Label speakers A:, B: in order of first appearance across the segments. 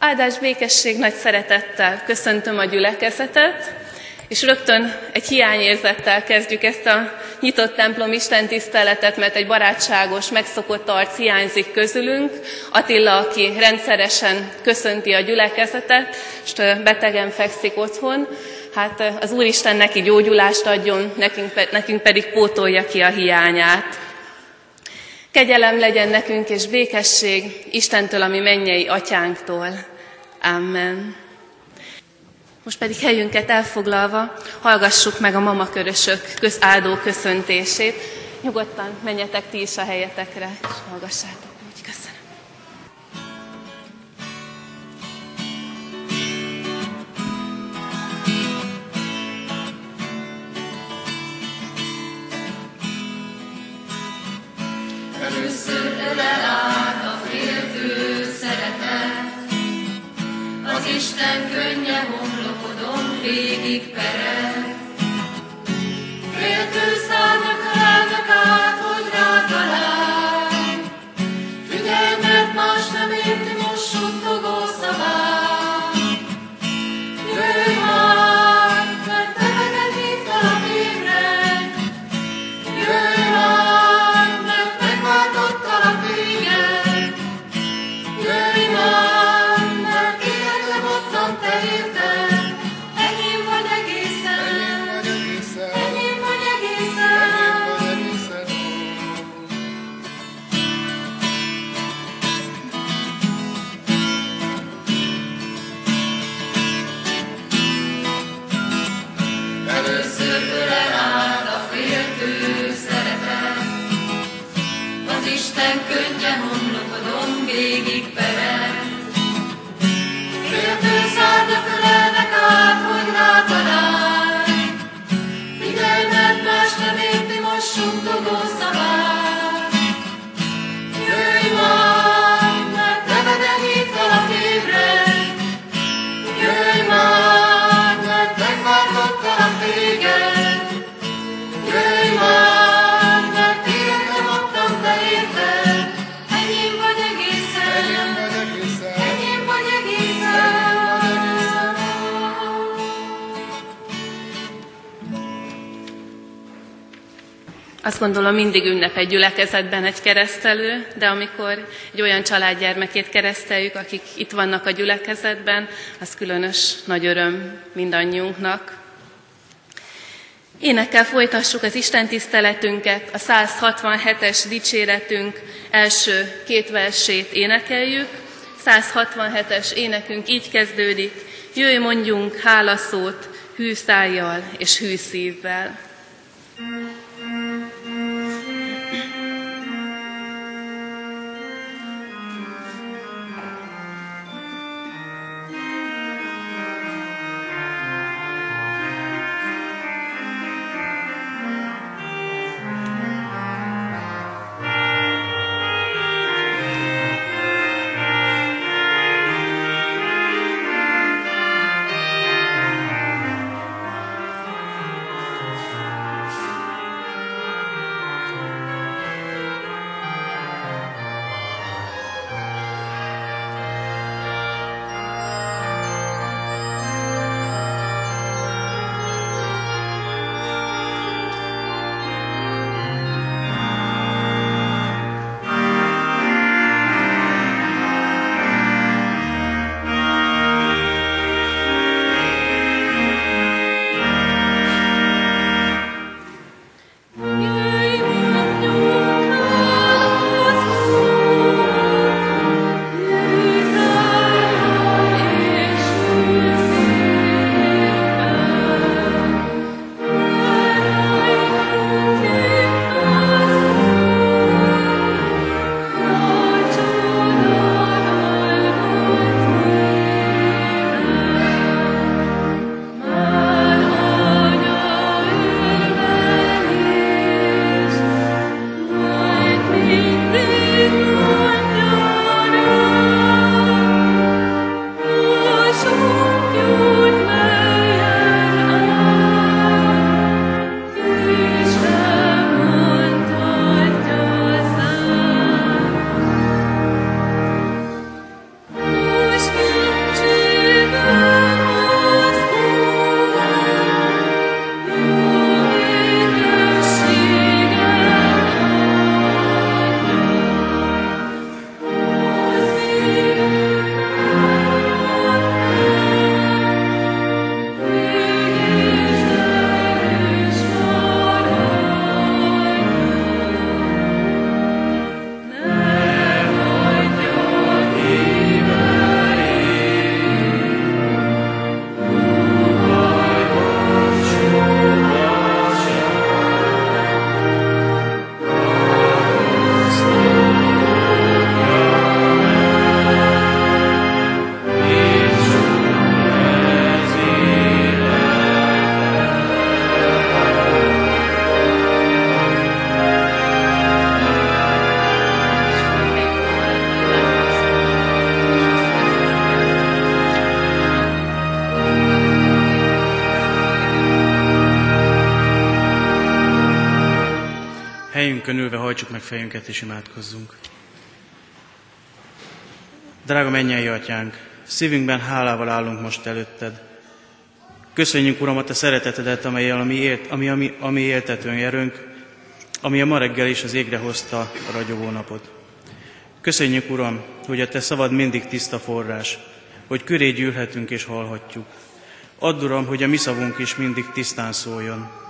A: Áldás békesség nagy szeretettel köszöntöm a gyülekezetet, és rögtön egy hiányérzettel kezdjük ezt a nyitott templom istentiszteletet, mert egy barátságos, megszokott arc hiányzik közülünk. Attila, aki rendszeresen köszönti a gyülekezetet, és betegen fekszik otthon. Hát az Úristen neki gyógyulást adjon, nekünk, nekünk pedig pótolja ki a hiányát. Kegyelem legyen nekünk és békesség Istentől, ami mennyei atyánktól. Amen. Most pedig helyünket elfoglalva hallgassuk meg a mamakörösök közáldó köszöntését. Nyugodtan menjetek ti is a helyetekre, és hallgassátok.
B: Az Isten könnye homlokodon végig perel. Féltő
A: mindig ünnep egy gyülekezetben egy keresztelő, de amikor egy olyan családgyermekét kereszteljük, akik itt vannak a gyülekezetben, az különös nagy öröm mindannyiunknak. Énekkel folytassuk az Isten tiszteletünket, a 167-es dicséretünk első két versét énekeljük. 167-es énekünk így kezdődik, jöjj mondjunk hálaszót hű szájjal és hű szívvel.
B: Jöjj
C: fejünket és imádkozzunk. Drága mennyei atyánk, szívünkben hálával állunk most előtted. Köszönjük, Uram, a te szeretetedet, amelyel a mi, élt, ami, ami, ami éltetőn jerünk, ami a ma reggel is az égre hozta a ragyogó napot. Köszönjük, Uram, hogy a Te szavad mindig tiszta forrás, hogy köré gyűlhetünk és hallhatjuk. Add, Uram, hogy a mi szavunk is mindig tisztán szóljon.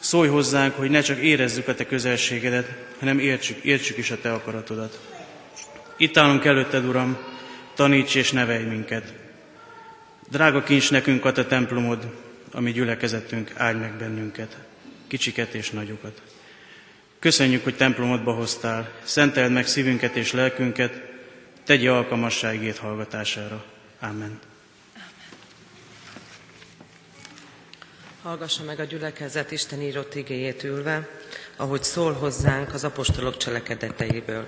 C: Szólj hozzánk, hogy ne csak érezzük a Te közelségedet, hanem értsük, értsük is a Te akaratodat. Itt állunk előtted, Uram, taníts és nevelj minket. Drága kincs nekünk a Te templomod, ami gyülekezetünk, áld meg bennünket, kicsiket és nagyokat. Köszönjük, hogy templomodba hoztál, szenteld meg szívünket és lelkünket, tegye alkalmasságét hallgatására. Amen.
D: Hallgassa meg a gyülekezet Isten írott igéjét ülve, ahogy szól hozzánk az apostolok cselekedeteiből.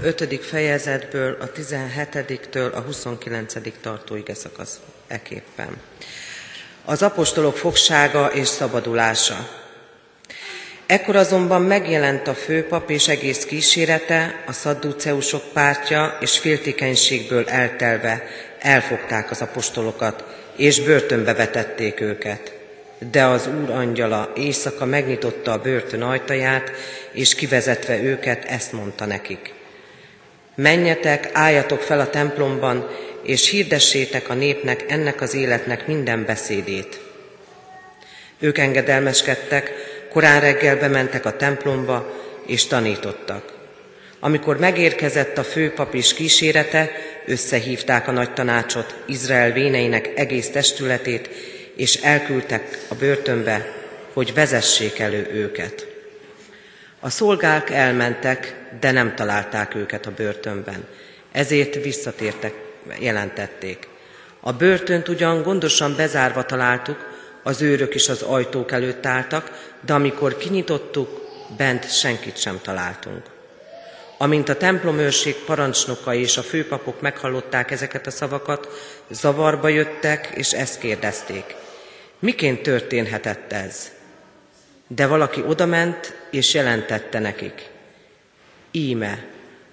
D: 5. fejezetből, a 17-től a 29. tartó ige szakasz eképpen. Az apostolok fogsága és szabadulása. Ekkor azonban megjelent a főpap és egész kísérete, a szadduceusok pártja, és féltékenységből eltelve elfogták az apostolokat, és börtönbe vetették őket. De az Úr angyala éjszaka megnyitotta a börtön ajtaját, és kivezetve őket ezt mondta nekik. Menjetek, álljatok fel a templomban, és hirdessétek a népnek ennek az életnek minden beszédét. Ők engedelmeskedtek, korán reggel bementek a templomba, és tanítottak. Amikor megérkezett a főpap és kísérete, összehívták a nagy tanácsot, Izrael véneinek egész testületét, és elküldtek a börtönbe, hogy vezessék elő őket. A szolgák elmentek, de nem találták őket a börtönben. Ezért visszatértek, jelentették. A börtönt ugyan gondosan bezárva találtuk, az őrök is az ajtók előtt álltak, de amikor kinyitottuk, bent senkit sem találtunk. Amint a templomőrség parancsnokai és a főpapok meghallották ezeket a szavakat, zavarba jöttek, és ezt kérdezték. Miként történhetett ez? De valaki odament, és jelentette nekik. Íme,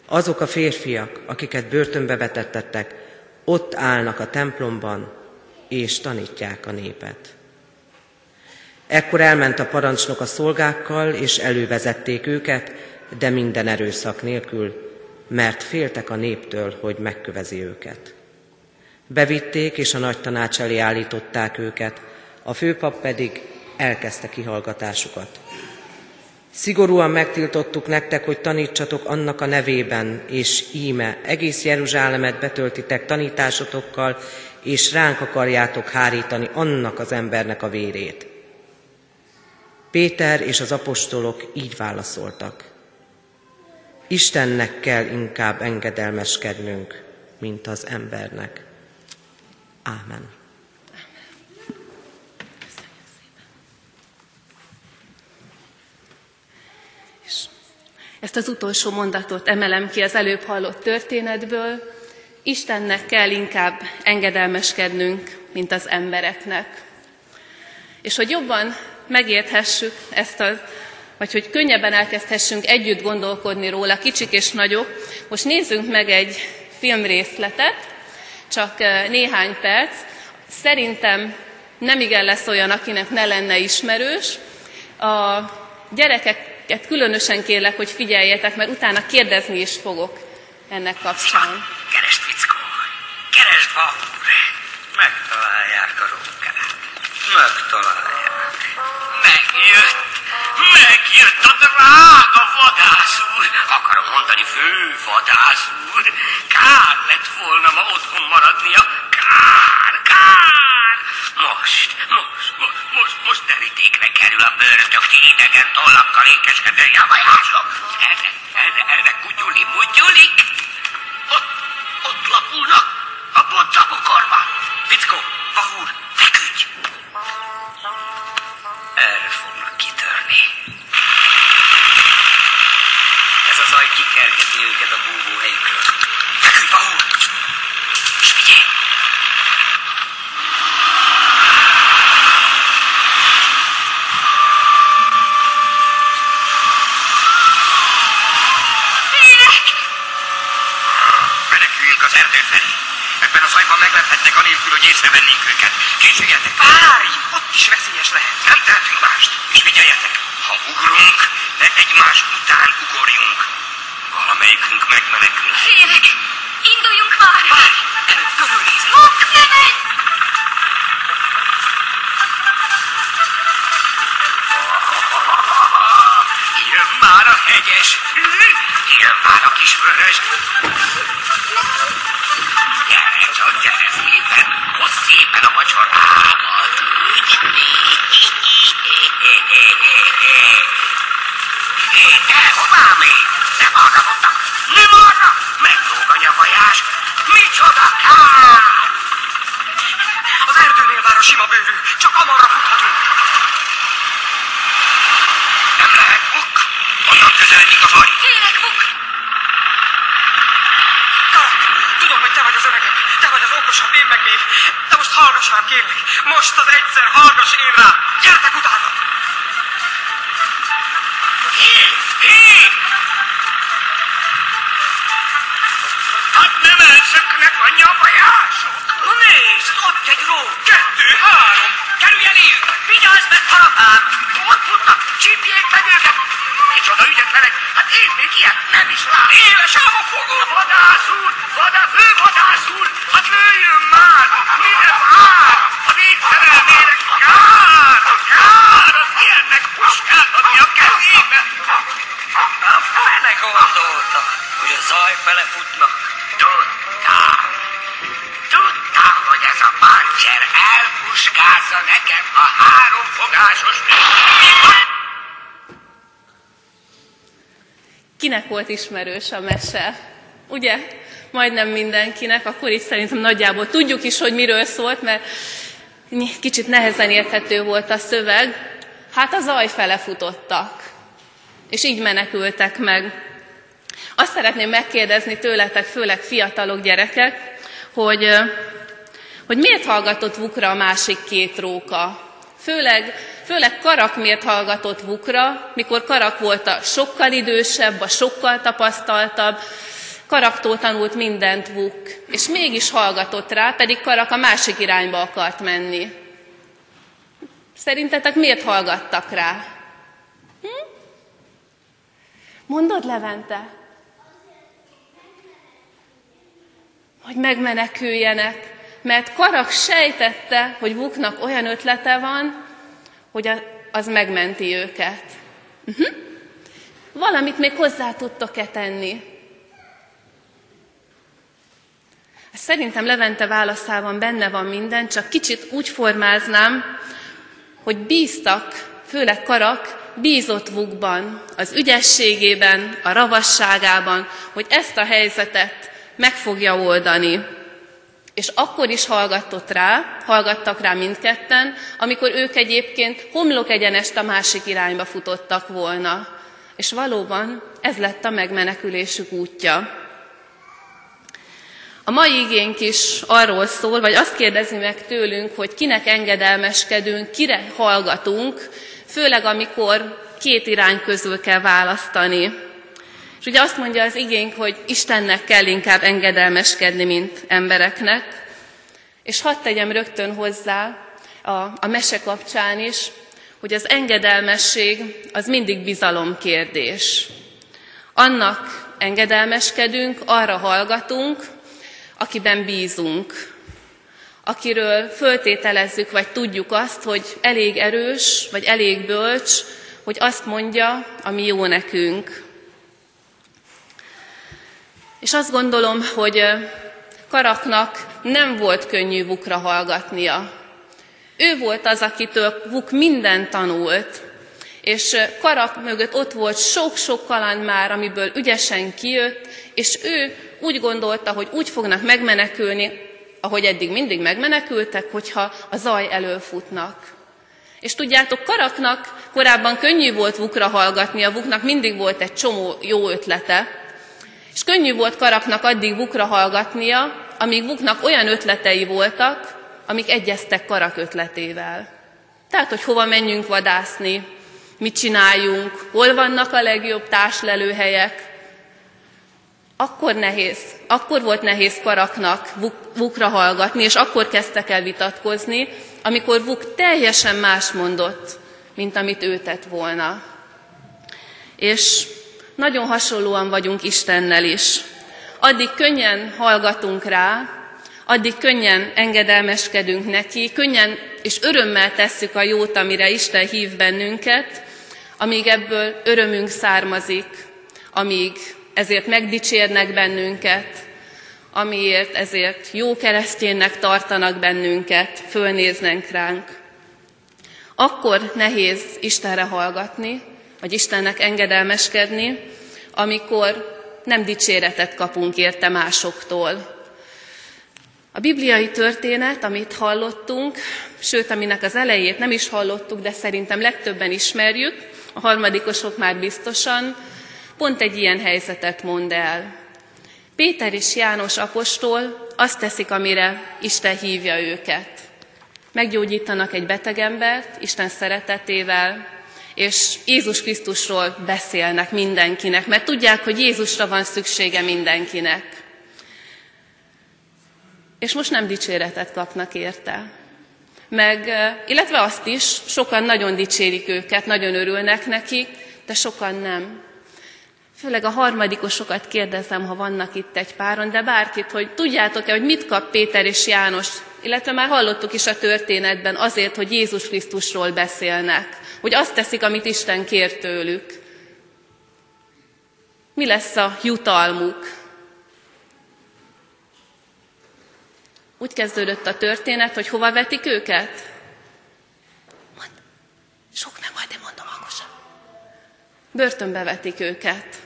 D: azok a férfiak, akiket börtönbe vetettettek, ott állnak a templomban, és tanítják a népet. Ekkor elment a parancsnok a szolgákkal, és elővezették őket, de minden erőszak nélkül, mert féltek a néptől, hogy megkövezi őket. Bevitték, és a nagy tanács elé állították őket, a főpap pedig elkezdte kihallgatásukat. Szigorúan megtiltottuk nektek, hogy tanítsatok annak a nevében, és íme, egész Jeruzsálemet betöltitek tanításotokkal, és ránk akarjátok hárítani annak az embernek a vérét. Péter és az apostolok így válaszoltak. Istennek kell inkább engedelmeskednünk, mint az embernek. Ámen.
A: Ezt az utolsó mondatot emelem ki az előbb hallott történetből. Istennek kell inkább engedelmeskednünk, mint az embereknek. És hogy jobban megérthessük ezt a vagy hogy könnyebben elkezdhessünk együtt gondolkodni róla, kicsik és nagyok. Most nézzünk meg egy filmrészletet, csak néhány perc. Szerintem nem igen lesz olyan, akinek ne lenne ismerős. A gyerekeket különösen kérlek, hogy figyeljetek, mert utána kérdezni is fogok ennek kapcsán.
E: Keresd, fickó! Keresd, Megtalálják a rókát. Megtalálják. Megjött! Megjött a drága vadász úr! Akarom mondani, fő vadász úr! Kár lett volna ma otthon maradnia! Kár, kár! Most, most, most, most, most terítékre kerül a bőrtök, ti idegen tollakkal ékeskedő javajások! Erre, erre, erre kutyuli, mutyulik! Ott, ott lapulnak a bodzabokorban! Fickó, vahúr, feküdj! erről fognak kitörni. Ez az zaj kikergeti őket a búvóhelyükről. Feküdj, Bahú! És figyelj! Meneküljünk az erdő felé. Ebben a zajban meglephetnek anélkül, hogy észrevennénk őket. Készüljetek!
F: Várj! Is veszélyes lehet.
E: Nem tehetünk mást. És figyeljetek! Ha ugrunk, ne egymás után ugorjunk. Valamelyikünk megmenekül.
B: Félek! Induljunk már!
F: Várj! Előbb körülnézek.
B: Mok, ne menj!
E: Jön már a hegyes jön már a kis vörös. Gyere csak, gyere szépen, hozz szépen a De hová még? Nem arra mondtam, nem arra! Meglógany a vajás. Micsoda kár!
F: Az erdőnél vár a sima bőrű. Csak amarra futhatunk.
E: Nem lehet buk. Onnan közeledik a zaj.
B: Félek!
F: Karak, tudom, hogy te vagy az öregem. Te vagy az okosabb, én meg még. De most hallgass rám, kérlek. Most az egyszer hallgass én rá. Gyertek utána!
E: Hát nem elszöknek a nyavajások!
F: Na nézd, ott egy ró.
E: Kettő, három! Kerülj eléjük! Vigyázz meg, harapám! Ott futnak! Csípjék meg őket! Micsoda ügyetlenek! Hát én még ilyet nem is látom! Éles ám a fogom! Vadász úr! Vadász, ő vadász úr! Hát lőjön már! Mire vár? A végszerelmére kár! Kár ilyennek puskát adni a kezébe!
F: A fele gondolta, hogy a zaj fele futnak.
E: Tudtam! Tudtam, hogy ez a pancser elpuskázza nekem a háromfogásos
A: Kinek volt ismerős a mese? Ugye? Majdnem mindenkinek, akkor is szerintem nagyjából tudjuk is, hogy miről szólt, mert kicsit nehezen érthető volt a szöveg. Hát a zaj fele futottak, és így menekültek meg. Azt szeretném megkérdezni tőletek, főleg fiatalok, gyerekek, hogy, hogy miért hallgatott vukra a másik két róka? Főleg, főleg Karak miért hallgatott Vukra, mikor Karak volt a sokkal idősebb, a sokkal tapasztaltabb, Karaktól tanult mindent Vuk, és mégis hallgatott rá, pedig Karak a másik irányba akart menni. Szerintetek miért hallgattak rá? Hm? Mondod, Levente? Hogy megmeneküljenek, mert Karak sejtette, hogy Vuknak olyan ötlete van, hogy az megmenti őket. Uh-huh. Valamit még hozzá tudtok-e tenni? Szerintem Levente válaszában benne van minden, csak kicsit úgy formáznám, hogy bíztak, főleg Karak, bízott Vukban, az ügyességében, a ravasságában, hogy ezt a helyzetet meg fogja oldani. És akkor is hallgatott rá, hallgattak rá mindketten, amikor ők egyébként homlok egyenest a másik irányba futottak volna. És valóban ez lett a megmenekülésük útja. A mai igénk is arról szól, vagy azt kérdezi meg tőlünk, hogy kinek engedelmeskedünk, kire hallgatunk, főleg amikor két irány közül kell választani. És ugye azt mondja az igénk, hogy Istennek kell inkább engedelmeskedni, mint embereknek. És hadd tegyem rögtön hozzá a, a mese kapcsán is, hogy az engedelmesség az mindig bizalom kérdés. Annak engedelmeskedünk, arra hallgatunk, akiben bízunk, akiről föltételezzük, vagy tudjuk azt, hogy elég erős, vagy elég bölcs, hogy azt mondja, ami jó nekünk. És azt gondolom, hogy Karaknak nem volt könnyű Vukra hallgatnia. Ő volt az, akitől Vuk mindent tanult, és Karak mögött ott volt sok-sok kaland már, amiből ügyesen kijött, és ő úgy gondolta, hogy úgy fognak megmenekülni, ahogy eddig mindig megmenekültek, hogyha a zaj elől futnak. És tudjátok, Karaknak korábban könnyű volt Vukra hallgatni, a Vuknak mindig volt egy csomó jó ötlete, és könnyű volt Karaknak addig Vukra hallgatnia, amíg Vuknak olyan ötletei voltak, amik egyeztek Karak ötletével. Tehát, hogy hova menjünk vadászni, mit csináljunk, hol vannak a legjobb társlelőhelyek. Akkor nehéz, akkor volt nehéz Karaknak Vukra hallgatni, és akkor kezdtek el vitatkozni, amikor Vuk teljesen más mondott, mint amit ő tett volna. És nagyon hasonlóan vagyunk Istennel is. Addig könnyen hallgatunk rá, addig könnyen engedelmeskedünk neki, könnyen és örömmel tesszük a jót, amire Isten hív bennünket, amíg ebből örömünk származik, amíg ezért megdicsérnek bennünket, amiért ezért jó kereszténynek tartanak bennünket, fölnéznek ránk. Akkor nehéz Istenre hallgatni, vagy Istennek engedelmeskedni, amikor nem dicséretet kapunk érte másoktól. A bibliai történet, amit hallottunk, sőt, aminek az elejét nem is hallottuk, de szerintem legtöbben ismerjük, a harmadikosok már biztosan, pont egy ilyen helyzetet mond el. Péter és János apostol azt teszik, amire Isten hívja őket. Meggyógyítanak egy betegembert Isten szeretetével, és Jézus Krisztusról beszélnek mindenkinek, mert tudják, hogy Jézusra van szüksége mindenkinek. És most nem dicséretet kapnak érte. Meg, illetve azt is, sokan nagyon dicsérik őket, nagyon örülnek neki, de sokan nem. Főleg a harmadikosokat kérdezem, ha vannak itt egy páron, de bárkit, hogy tudjátok-e, hogy mit kap Péter és János, illetve már hallottuk is a történetben azért, hogy Jézus Krisztusról beszélnek, hogy azt teszik, amit Isten kér tőlük. Mi lesz a jutalmuk? Úgy kezdődött a történet, hogy hova vetik őket? Mond, sok nem majd, de mondom hangosan. Börtönbe vetik őket.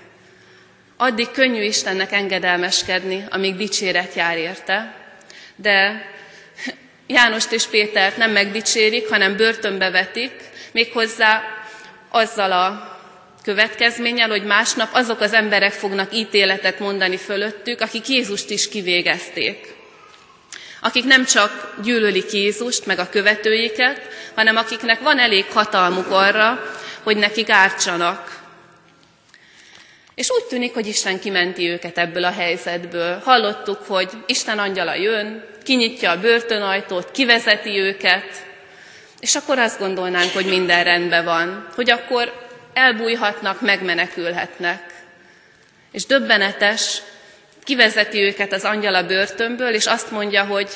A: Addig könnyű Istennek engedelmeskedni, amíg dicséret jár érte, de Jánost és Pétert nem megdicsérik, hanem börtönbe vetik, méghozzá azzal a következménnyel, hogy másnap azok az emberek fognak ítéletet mondani fölöttük, akik Jézust is kivégezték. Akik nem csak gyűlölik Jézust, meg a követőiket, hanem akiknek van elég hatalmuk arra, hogy nekik ártsanak, és úgy tűnik, hogy Isten kimenti őket ebből a helyzetből. Hallottuk, hogy Isten angyala jön, kinyitja a börtönajtót, kivezeti őket, és akkor azt gondolnánk, hogy minden rendben van, hogy akkor elbújhatnak, megmenekülhetnek. És döbbenetes, kivezeti őket az angyal a börtönből, és azt mondja, hogy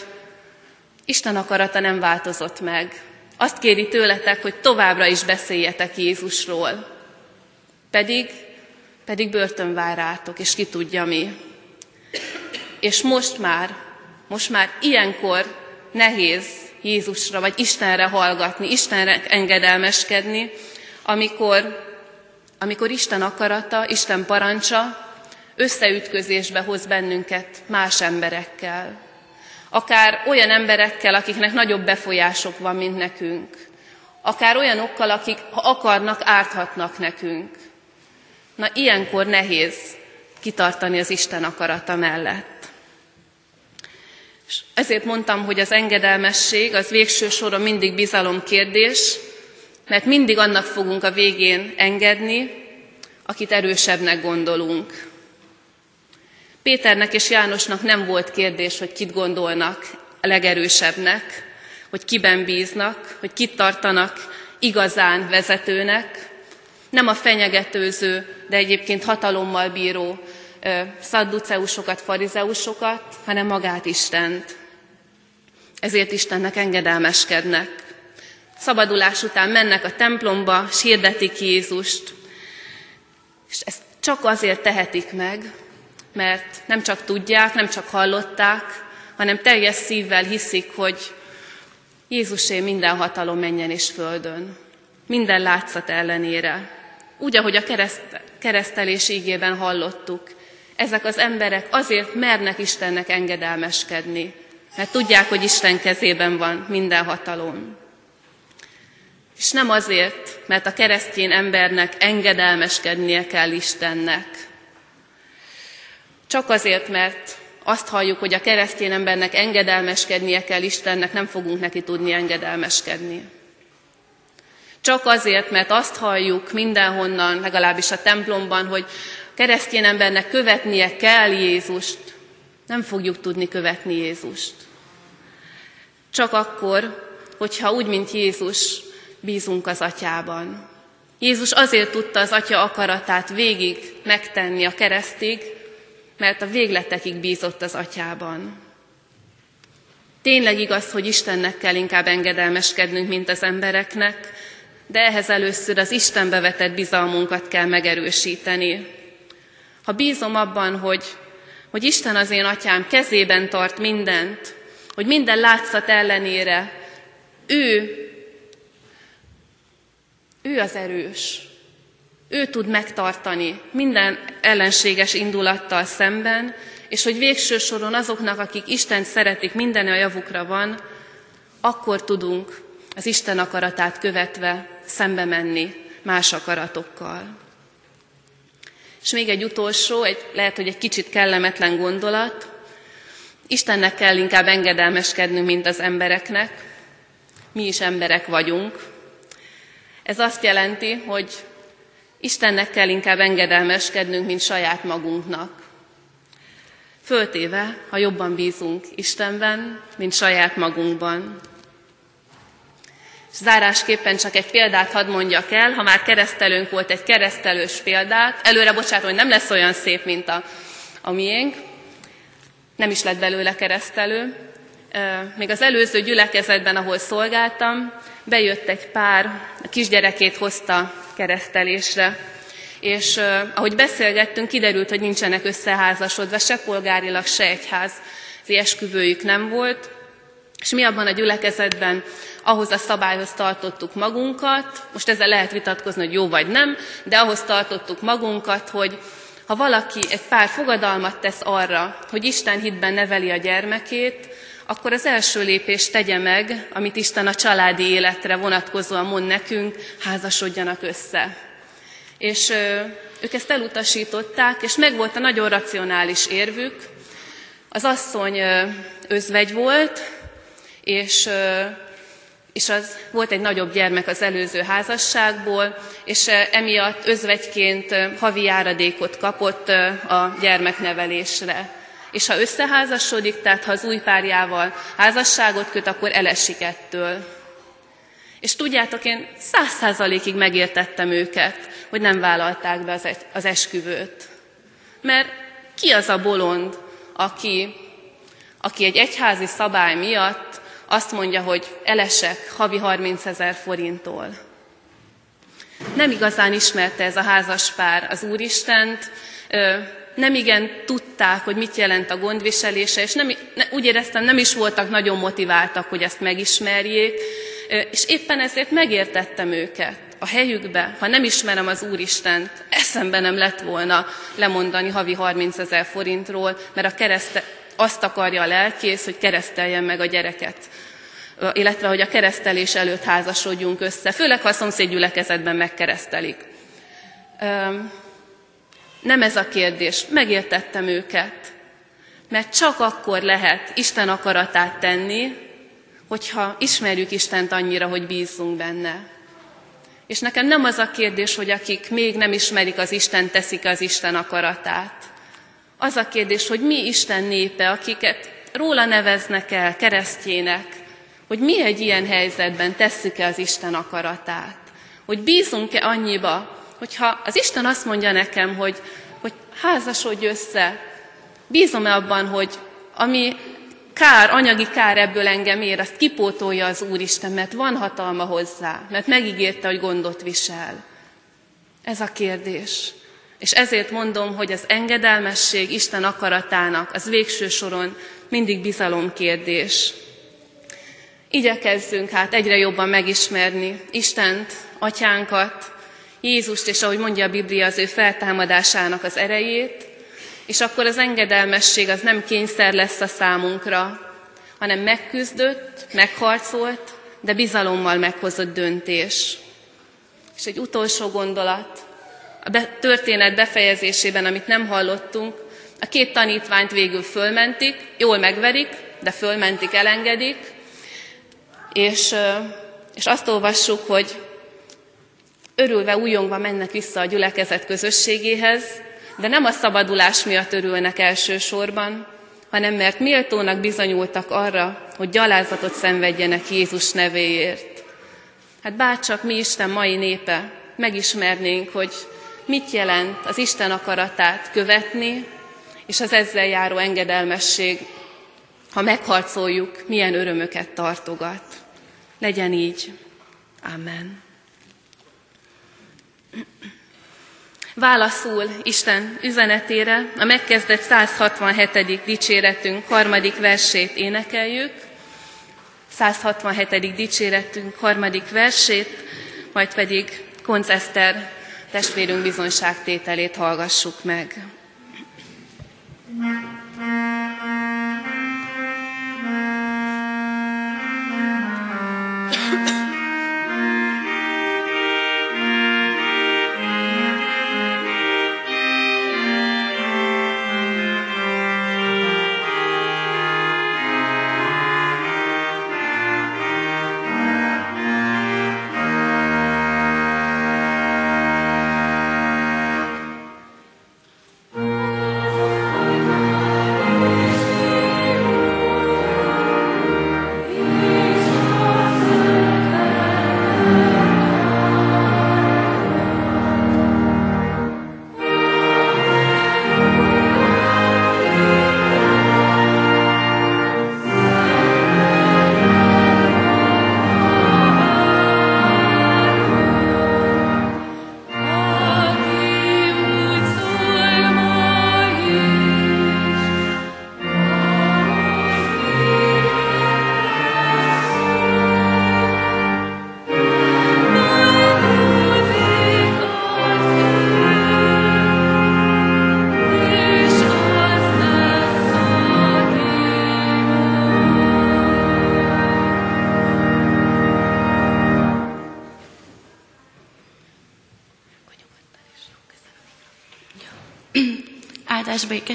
A: Isten akarata nem változott meg. Azt kéri tőletek, hogy továbbra is beszéljetek Jézusról. Pedig pedig börtön vár rátok, és ki tudja mi. És most már, most már ilyenkor nehéz Jézusra vagy Istenre hallgatni, Istenre engedelmeskedni, amikor, amikor Isten akarata, Isten parancsa összeütközésbe hoz bennünket más emberekkel. Akár olyan emberekkel, akiknek nagyobb befolyások van, mint nekünk. Akár olyanokkal, akik, ha akarnak, árthatnak nekünk. Na ilyenkor nehéz kitartani az Isten akarata mellett. És ezért mondtam, hogy az engedelmesség az végső soron mindig bizalom kérdés, mert mindig annak fogunk a végén engedni, akit erősebbnek gondolunk. Péternek és Jánosnak nem volt kérdés, hogy kit gondolnak a legerősebbnek, hogy kiben bíznak, hogy kit tartanak igazán vezetőnek, nem a fenyegetőző, de egyébként hatalommal bíró szadduceusokat, farizeusokat, hanem magát Istent. Ezért Istennek engedelmeskednek. Szabadulás után mennek a templomba, és Jézust. És ezt csak azért tehetik meg, mert nem csak tudják, nem csak hallották, hanem teljes szívvel hiszik, hogy Jézusé minden hatalom menjen és földön. Minden látszat ellenére. Úgy, ahogy a kereszt, keresztelés ígében hallottuk, ezek az emberek azért mernek Istennek engedelmeskedni, mert tudják, hogy Isten kezében van minden hatalom. És nem azért, mert a keresztény embernek engedelmeskednie kell Istennek. Csak azért, mert azt halljuk, hogy a keresztény embernek engedelmeskednie kell Istennek, nem fogunk neki tudni engedelmeskedni. Csak azért, mert azt halljuk mindenhonnan, legalábbis a templomban, hogy keresztény embernek követnie kell Jézust, nem fogjuk tudni követni Jézust. Csak akkor, hogyha úgy, mint Jézus, bízunk az atyában. Jézus azért tudta az atya akaratát végig megtenni a keresztig, mert a végletekig bízott az atyában. Tényleg igaz, hogy Istennek kell inkább engedelmeskednünk, mint az embereknek, de ehhez először az Istenbe vetett bizalmunkat kell megerősíteni. Ha bízom abban, hogy, hogy Isten az én atyám kezében tart mindent, hogy minden látszat ellenére ő, ő az erős, ő tud megtartani minden ellenséges indulattal szemben, és hogy végső soron azoknak, akik Isten szeretik, minden a javukra van, akkor tudunk az Isten akaratát követve szembe menni más akaratokkal. És még egy utolsó, egy, lehet, hogy egy kicsit kellemetlen gondolat. Istennek kell inkább engedelmeskednünk, mint az embereknek. Mi is emberek vagyunk. Ez azt jelenti, hogy Istennek kell inkább engedelmeskednünk, mint saját magunknak. Föltéve, ha jobban bízunk Istenben, mint saját magunkban. Zárásképpen csak egy példát hadd mondjak el, ha már keresztelőnk volt egy keresztelős példát, előre bocsátom, hogy nem lesz olyan szép, mint a, a miénk, nem is lett belőle keresztelő. Még az előző gyülekezetben, ahol szolgáltam, bejött egy pár, a kisgyerekét hozta keresztelésre, és ahogy beszélgettünk, kiderült, hogy nincsenek összeházasodva, se polgárilag, se egyházi esküvőjük nem volt, és mi abban a gyülekezetben ahhoz a szabályhoz tartottuk magunkat, most ezzel lehet vitatkozni, hogy jó vagy nem, de ahhoz tartottuk magunkat, hogy ha valaki, egy pár fogadalmat tesz arra, hogy Isten hitben neveli a gyermekét, akkor az első lépést tegye meg, amit Isten a családi életre vonatkozóan mond nekünk, házasodjanak össze. És ők ezt elutasították, és megvolt a nagyon racionális érvük. Az asszony özvegy volt, és és az volt egy nagyobb gyermek az előző házasságból, és emiatt özvegyként havi járadékot kapott a gyermeknevelésre. És ha összeházasodik, tehát ha az új párjával házasságot köt, akkor elesik ettől. És tudjátok, én száz százalékig megértettem őket, hogy nem vállalták be az, az esküvőt. Mert ki az a bolond, aki, aki egy egyházi szabály miatt azt mondja, hogy elesek havi 30 ezer forinttól. Nem igazán ismerte ez a házas pár az Úristent, nem igen tudták, hogy mit jelent a gondviselése, és nem, úgy éreztem, nem is voltak nagyon motiváltak, hogy ezt megismerjék, és éppen ezért megértettem őket a helyükbe, ha nem ismerem az Úristent, eszembe nem lett volna lemondani havi 30 ezer forintról, mert a azt akarja a lelkész, hogy kereszteljen meg a gyereket illetve hogy a keresztelés előtt házasodjunk össze, főleg ha a szomszéd gyülekezetben megkeresztelik. Nem ez a kérdés, megértettem őket, mert csak akkor lehet Isten akaratát tenni, hogyha ismerjük Istent annyira, hogy bízzunk benne. És nekem nem az a kérdés, hogy akik még nem ismerik az Isten, teszik az Isten akaratát. Az a kérdés, hogy mi Isten népe, akiket róla neveznek el keresztjének, hogy mi egy ilyen helyzetben tesszük-e az Isten akaratát. Hogy bízunk-e annyiba, hogyha az Isten azt mondja nekem, hogy, hogy házasodj össze, bízom-e abban, hogy ami kár, anyagi kár ebből engem ér, azt kipótolja az Úristen, mert van hatalma hozzá, mert megígérte, hogy gondot visel. Ez a kérdés. És ezért mondom, hogy az engedelmesség Isten akaratának az végső soron mindig bizalom kérdés. Igyekezzünk hát egyre jobban megismerni Istent, Atyánkat, Jézust, és ahogy mondja a Biblia, az ő feltámadásának az erejét, és akkor az engedelmesség az nem kényszer lesz a számunkra, hanem megküzdött, megharcolt, de bizalommal meghozott döntés. És egy utolsó gondolat, a történet befejezésében, amit nem hallottunk, a két tanítványt végül fölmentik, jól megverik, de fölmentik, elengedik, és, és azt olvassuk, hogy örülve, újongva mennek vissza a gyülekezet közösségéhez, de nem a szabadulás miatt örülnek elsősorban, hanem mert méltónak bizonyultak arra, hogy gyalázatot szenvedjenek Jézus nevéért. Hát bárcsak mi Isten mai népe megismernénk, hogy mit jelent az Isten akaratát követni, és az ezzel járó engedelmesség, ha megharcoljuk, milyen örömöket tartogat. Legyen így. Amen. Válaszul Isten üzenetére a megkezdett 167. dicséretünk harmadik versét énekeljük. 167. dicséretünk harmadik versét, majd pedig Konceszter testvérünk bizonyságtételét hallgassuk meg.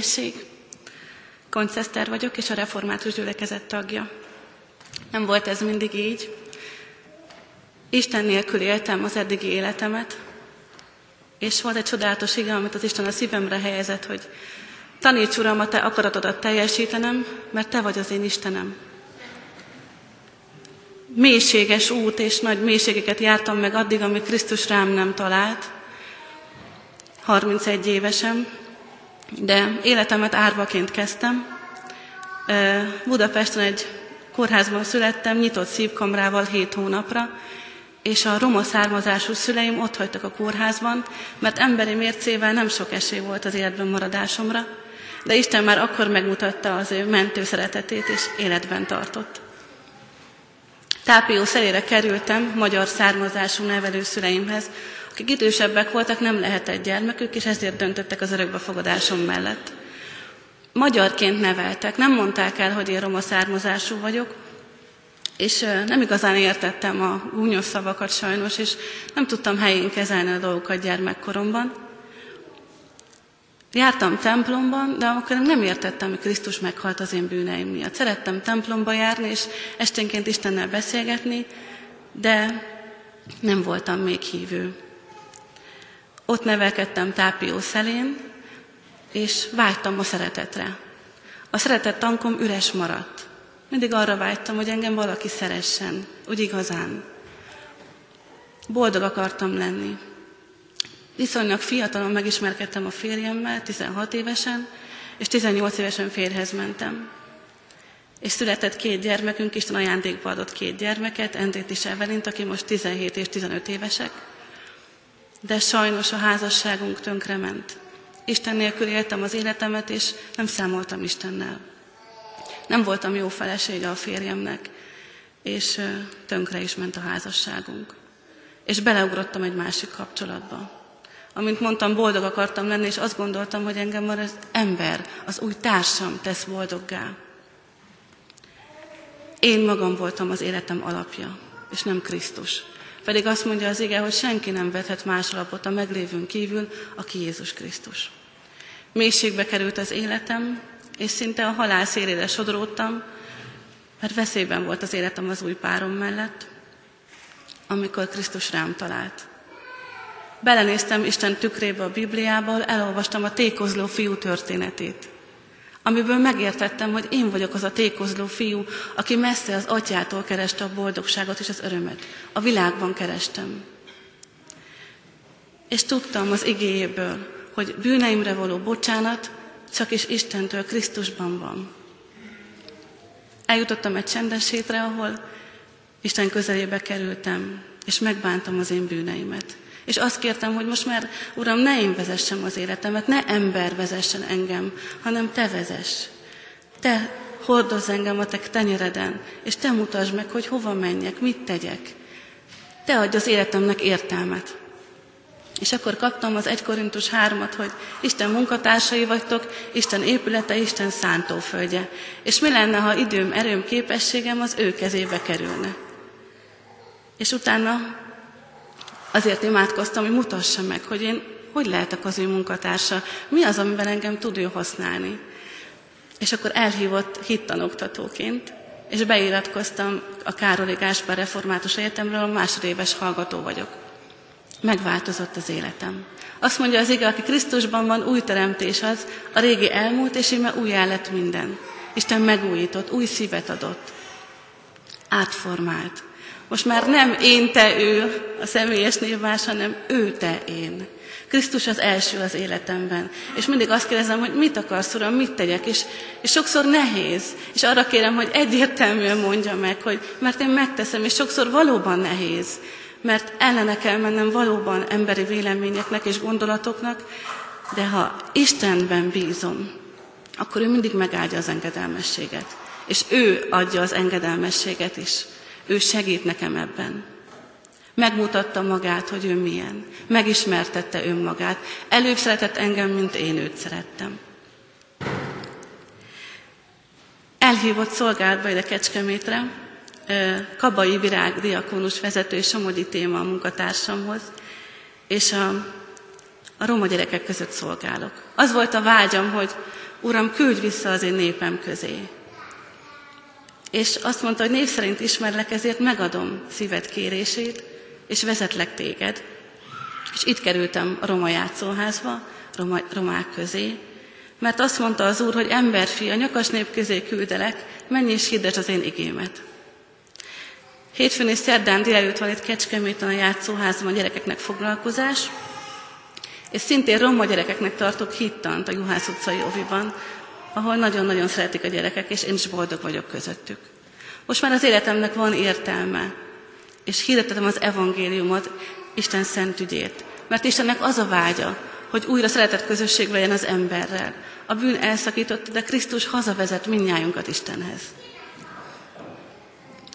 G: Áldás békesség! Konceszter vagyok, és a református gyülekezet tagja. Nem volt ez mindig így. Isten nélkül éltem az eddigi életemet, és volt egy csodálatos ige, amit az Isten a szívemre helyezett, hogy taníts Uram, a Te akaratodat teljesítenem, mert Te vagy az én Istenem. Mélységes út és nagy mélységeket jártam meg addig, amíg Krisztus rám nem talált. 31 évesen, de életemet árvaként kezdtem. Budapesten egy kórházban születtem, nyitott szívkamrával 7 hónapra, és a roma származású szüleim ott hagytak a kórházban, mert emberi mércével nem sok esély volt az életben maradásomra, de Isten már akkor megmutatta az ő mentő szeretetét, és életben tartott. Tápió szerére kerültem magyar származású nevelőszüleimhez, akik idősebbek voltak, nem lehetett gyermekük, és ezért döntöttek az örökbefogadásom mellett. Magyarként neveltek, nem mondták el, hogy én roma származású vagyok, és nem igazán értettem a gúnyos szavakat sajnos, és nem tudtam helyén kezelni a dolgokat gyermekkoromban. Jártam templomban, de akkor nem értettem, hogy Krisztus meghalt az én bűneim miatt. Szerettem templomba járni, és esténként Istennel beszélgetni, de nem voltam még hívő. Ott nevelkedtem Tápió szelén, és vágytam a szeretetre. A szeretet tankom üres maradt. Mindig arra vágytam, hogy engem valaki szeressen, úgy igazán. Boldog akartam lenni. Viszonylag fiatalon megismerkedtem a férjemmel, 16 évesen, és 18 évesen férhez mentem. És született két gyermekünk, Isten ajándékba adott két gyermeket, Endrét és Evelint, aki most 17 és 15 évesek. De sajnos a házasságunk tönkrement. Isten nélkül éltem az életemet, és nem számoltam Istennel. Nem voltam jó felesége a férjemnek, és tönkre is ment a házasságunk. És beleugrottam egy másik kapcsolatba. Amint mondtam, boldog akartam lenni, és azt gondoltam, hogy engem már az ember, az új társam tesz boldoggá. Én magam voltam az életem alapja, és nem Krisztus. Pedig azt mondja az ige, hogy senki nem vethet más alapot a meglévőn kívül, aki Jézus Krisztus. Mélységbe került az életem, és szinte a halál szélére sodródtam, mert veszélyben volt az életem az új párom mellett, amikor Krisztus rám talált. belenéztem Isten tükrébe a Bibliába, elolvastam a tékozló fiú történetét amiből megértettem, hogy én vagyok az a tékozló fiú, aki messze az atyától kereste a boldogságot és az örömet. A világban kerestem. És tudtam az igéjéből, hogy bűneimre való bocsánat csak is Istentől, Krisztusban van. Eljutottam egy csendes hétre, ahol Isten közelébe kerültem, és megbántam az én bűneimet. És azt kértem, hogy most már, Uram, ne én vezessem az életemet, ne ember vezessen engem, hanem Te vezess. Te hordozz engem a Te tenyereden, és Te mutasd meg, hogy hova menjek, mit tegyek. Te adj az életemnek értelmet. És akkor kaptam az 1 Korintus 3-at, hogy Isten munkatársai vagytok, Isten épülete, Isten szántóföldje. És mi lenne, ha időm, erőm, képességem az ő kezébe kerülne? És utána Azért imádkoztam, hogy mutassa meg, hogy én hogy lehetek az ő munkatársa, mi az, amiben engem tud ő használni. És akkor elhívott hittanoktatóként, és beiratkoztam a Károli Gáspár Református Egyetemről, másodéves hallgató vagyok. Megváltozott az életem. Azt mondja az ige, aki Krisztusban van, új teremtés az, a régi elmúlt, és íme új lett minden. Isten megújított, új szívet adott. Átformált. Most már nem én, te, ő a személyes névvás, hanem ő, te, én. Krisztus az első az életemben. És mindig azt kérdezem, hogy mit akarsz, Uram, mit tegyek, és, és sokszor nehéz. És arra kérem, hogy egyértelműen mondja meg, hogy mert én megteszem, és sokszor valóban nehéz. Mert ellene kell mennem valóban emberi véleményeknek és gondolatoknak, de ha Istenben bízom, akkor ő mindig megáldja az engedelmességet. És ő adja az engedelmességet is. Ő segít nekem ebben. Megmutatta magát, hogy ő milyen. Megismertette önmagát. Előbb szeretett engem, mint én őt szerettem. Elhívott szolgálatba ide Kecskemétre, Kabai Virág diakónus vezető és Somogyi téma a munkatársamhoz, és a, a roma gyerekek között szolgálok. Az volt a vágyam, hogy Uram, küldj vissza az én népem közé és azt mondta, hogy név szerint ismerlek, ezért megadom szíved kérését, és vezetlek téged. És itt kerültem a roma játszóházba, roma, romák közé, mert azt mondta az Úr, hogy emberfi, a nyakas nép közé küldelek, menj és hirdesd az én igémet. Hétfőn és szerdán délelőtt van itt Kecskeméten a játszóházban a gyerekeknek foglalkozás, és szintén roma gyerekeknek tartok hittant a Juhász utcai oviban, ahol nagyon-nagyon szeretik a gyerekek, és én is boldog vagyok közöttük. Most már az életemnek van értelme, és hirdetem az evangéliumot, Isten szent ügyét. Mert Istennek az a vágya, hogy újra szeretett közösség legyen az emberrel. A bűn elszakított, de Krisztus hazavezet minnyájunkat Istenhez.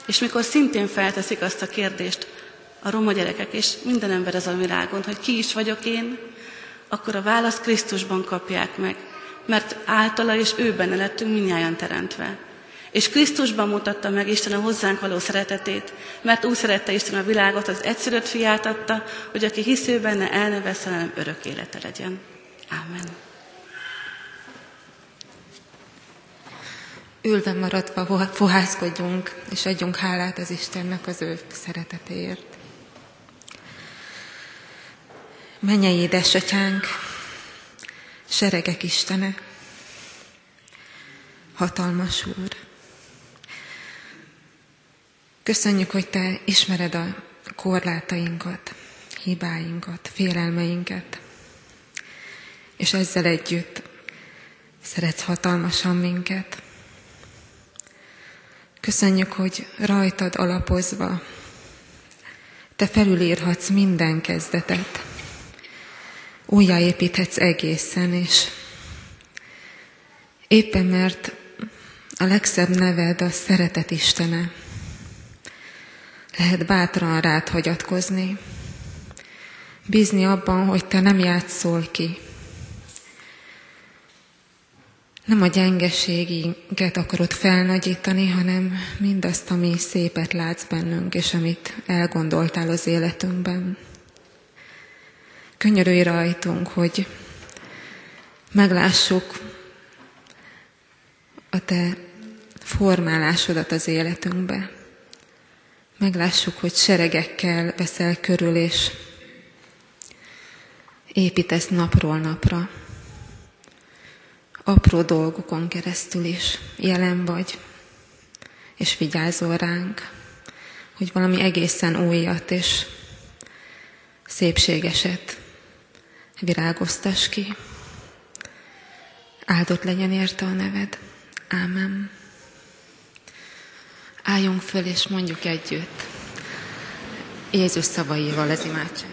G: És mikor szintén felteszik azt a kérdést a roma gyerekek és minden ember az a világon, hogy ki is vagyok én, akkor a választ Krisztusban kapják meg, mert általa és ő benne lettünk minnyáján teremtve. És Krisztusban mutatta meg Isten a hozzánk való szeretetét, mert úgy szerette Isten a világot, az egyszerűt fiát adta, hogy aki hisző benne, el ne veszel, örök élete legyen. Amen.
H: Ülve maradva fohászkodjunk, és adjunk hálát az Istennek az ő szeretetéért. Menjei édesatyánk, seregek Istene, hatalmas Úr. Köszönjük, hogy Te ismered a korlátainkat, hibáinkat, félelmeinket, és ezzel együtt szeretsz hatalmasan minket. Köszönjük, hogy rajtad alapozva Te felülírhatsz minden kezdetet, újjáépíthetsz egészen, és éppen mert a legszebb neved a szeretet Istene, lehet bátran rád hagyatkozni, bízni abban, hogy te nem játszol ki. Nem a gyengeségünket akarod felnagyítani, hanem mindazt, ami szépet látsz bennünk, és amit elgondoltál az életünkben. Könyörülj rajtunk, hogy meglássuk a te formálásodat az életünkbe. Meglássuk, hogy seregekkel veszel körül, és építesz napról napra. Apró dolgokon keresztül is jelen vagy, és vigyázol ránk, hogy valami egészen újat és szépségeset virágoztas ki. Áldott legyen érte a neved. Ámen. Álljunk föl és mondjuk együtt Jézus szavaival az imádság.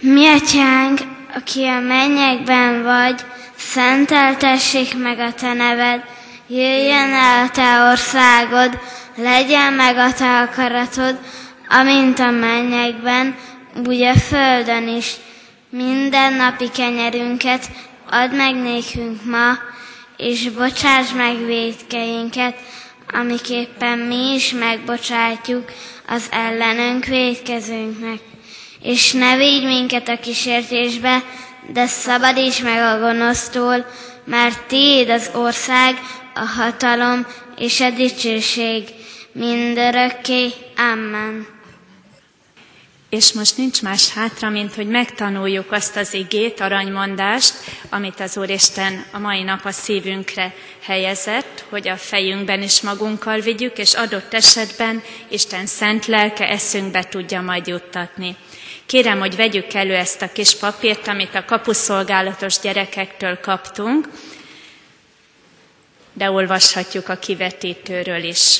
I: Mi atyánk, aki a mennyekben vagy, szenteltessék meg a te neved, jöjjön el a te országod, legyen meg a te akaratod, amint a mennyekben, úgy a földön is. Minden napi kenyerünket add meg nékünk ma, és bocsáss meg védkeinket, amiképpen mi is megbocsátjuk az ellenünk védkezőnknek. És ne védj minket a kísértésbe, de szabadíts meg a gonosztól, mert Tiéd az ország, a hatalom és a dicsőség mindörökké. Amen.
J: És most nincs más hátra, mint hogy megtanuljuk azt az igét, aranymondást, amit az Úristen a mai nap a szívünkre helyezett, hogy a fejünkben is magunkkal vigyük, és adott esetben Isten szent lelke eszünkbe tudja majd juttatni. Kérem, hogy vegyük elő ezt a kis papírt, amit a kapuszolgálatos gyerekektől kaptunk, de olvashatjuk a kivetítőről is.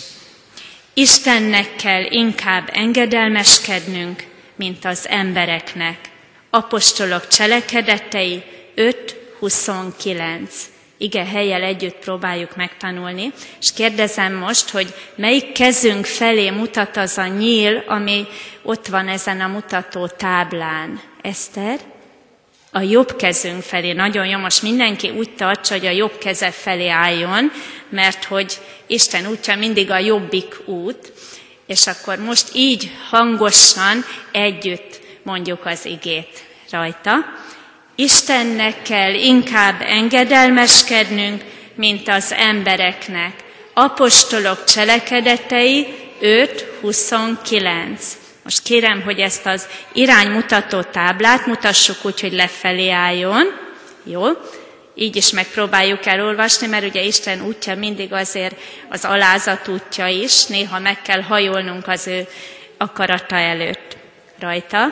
J: Istennek kell inkább engedelmeskednünk, mint az embereknek. Apostolok cselekedetei 5.29. Ige helyel együtt próbáljuk megtanulni, és kérdezem most, hogy melyik kezünk felé mutat az a nyíl, ami ott van ezen a mutató táblán. Eszter? A jobb kezünk felé. Nagyon jó, most mindenki úgy tartsa, hogy a jobb keze felé álljon, mert hogy Isten útja mindig a jobbik út, és akkor most így hangosan együtt mondjuk az igét rajta. Istennek kell inkább engedelmeskednünk, mint az embereknek. Apostolok cselekedetei 5.29. Most kérem, hogy ezt az iránymutató táblát mutassuk úgy, hogy lefelé álljon. Jó? Így is megpróbáljuk elolvasni, mert ugye Isten útja mindig azért az alázat útja is, néha meg kell hajolnunk az ő akarata előtt rajta.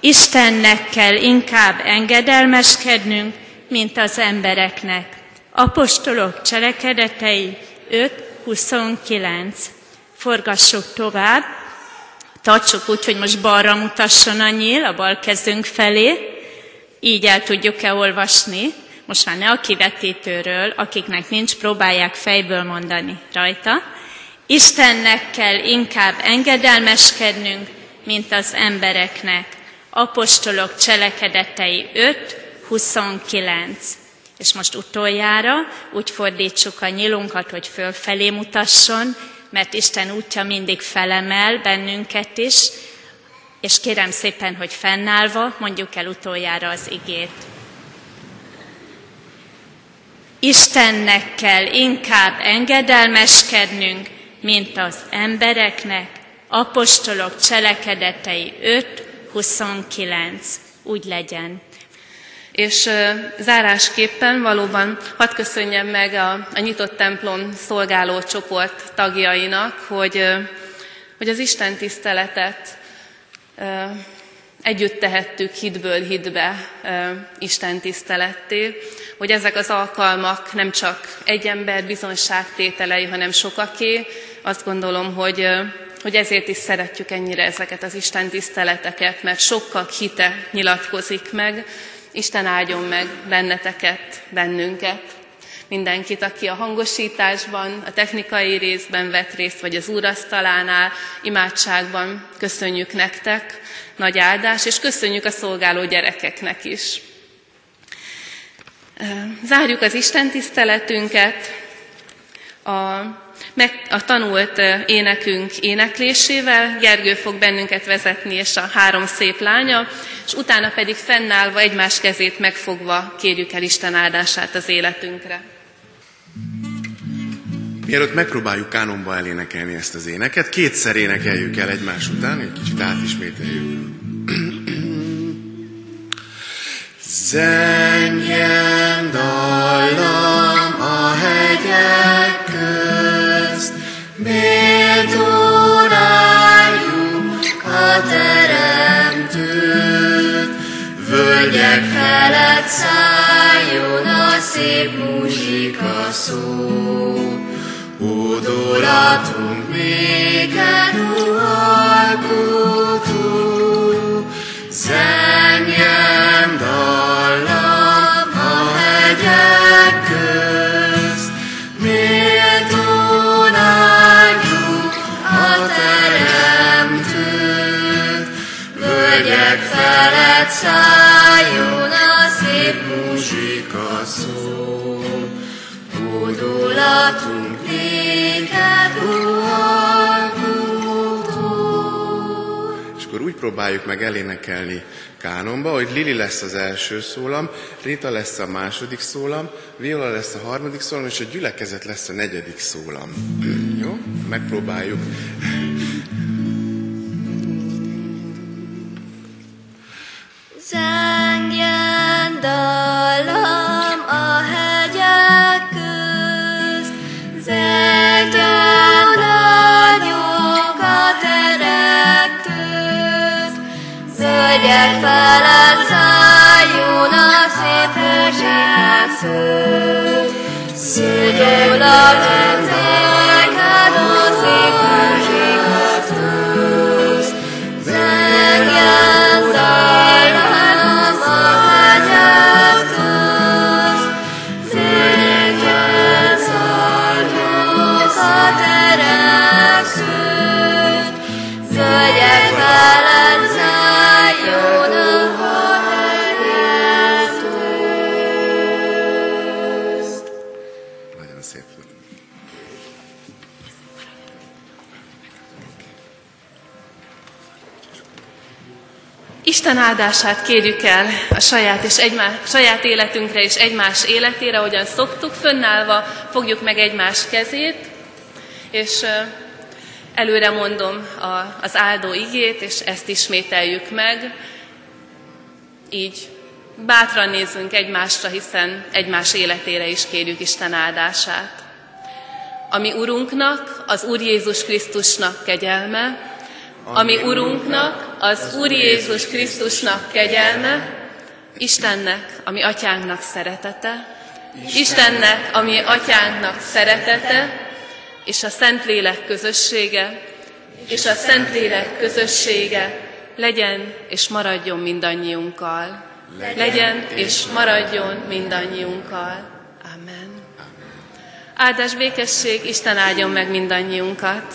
J: Istennek kell inkább engedelmeskednünk, mint az embereknek. Apostolok cselekedetei 5.29. Forgassuk tovább, tartsuk úgy, hogy most balra mutasson a nyíl, a bal kezünk felé, így el tudjuk-e olvasni, most már ne a kivetítőről, akiknek nincs, próbálják fejből mondani rajta. Istennek kell inkább engedelmeskednünk, mint az embereknek. Apostolok cselekedetei 5, 29. És most utoljára úgy fordítsuk a nyilunkat, hogy fölfelé mutasson, mert Isten útja mindig felemel bennünket is, és kérem szépen, hogy fennállva mondjuk el utoljára az igét. Istennek kell inkább engedelmeskednünk, mint az embereknek. Apostolok cselekedetei 5.29. Úgy legyen.
A: És zárásképpen valóban hadd köszönjem meg a, a nyitott templom szolgáló csoport tagjainak, hogy, hogy az Isten tiszteletet együtt tehettük hitből hitbe Isten tiszteletté, hogy ezek az alkalmak nem csak egy ember bizonságtételei, hanem sokaké. Azt gondolom, hogy, hogy ezért is szeretjük ennyire ezeket az Isten tiszteleteket, mert sokkal hite nyilatkozik meg. Isten áldjon meg benneteket, bennünket mindenkit, aki a hangosításban, a technikai részben vett részt, vagy az úrasztalánál, imádságban. Köszönjük nektek, nagy áldás, és köszönjük a szolgáló gyerekeknek is. Zárjuk az Isten tiszteletünket a, meg, a tanult énekünk éneklésével. Gergő fog bennünket vezetni, és a három szép lánya, és utána pedig fennállva egymás kezét megfogva kérjük el Isten áldását az életünkre.
K: Mielőtt megpróbáljuk kánonba elénekelni ezt az éneket, kétszer énekeljük el egymás után, egy kicsit átismételjük.
B: Zengjen dallam a hegyek közt, méltó a teremtőt. Völgyek felett szálljon a szép muzsika szó, Hódolatunk néked, ó próbáljuk meg elénekelni kánonba, hogy Lili lesz az első szólam, Rita lesz a második szólam, Viola lesz a harmadik szólam, és a gyülekezet lesz a negyedik szólam. Jó? Megpróbáljuk.
L: Dallam
A: to áldását kérjük el a saját, és egymás, saját életünkre és egymás életére, ahogyan szoktuk, fönnállva fogjuk meg egymás kezét, és előre mondom a, az áldó igét, és ezt ismételjük meg. Így bátran nézzünk egymásra, hiszen egymás életére is kérjük Isten áldását. Ami Urunknak, az Úr Jézus Krisztusnak kegyelme, ami Urunknak, az Úr Jézus Krisztusnak kegyelme, Istennek, ami atyánknak szeretete, Istennek, ami atyánknak szeretete, és a Szentlélek közössége, és a Szentlélek közössége legyen és maradjon mindannyiunkkal. Legyen és maradjon mindannyiunkkal. Amen. Áldás békesség, Isten áldjon meg mindannyiunkat.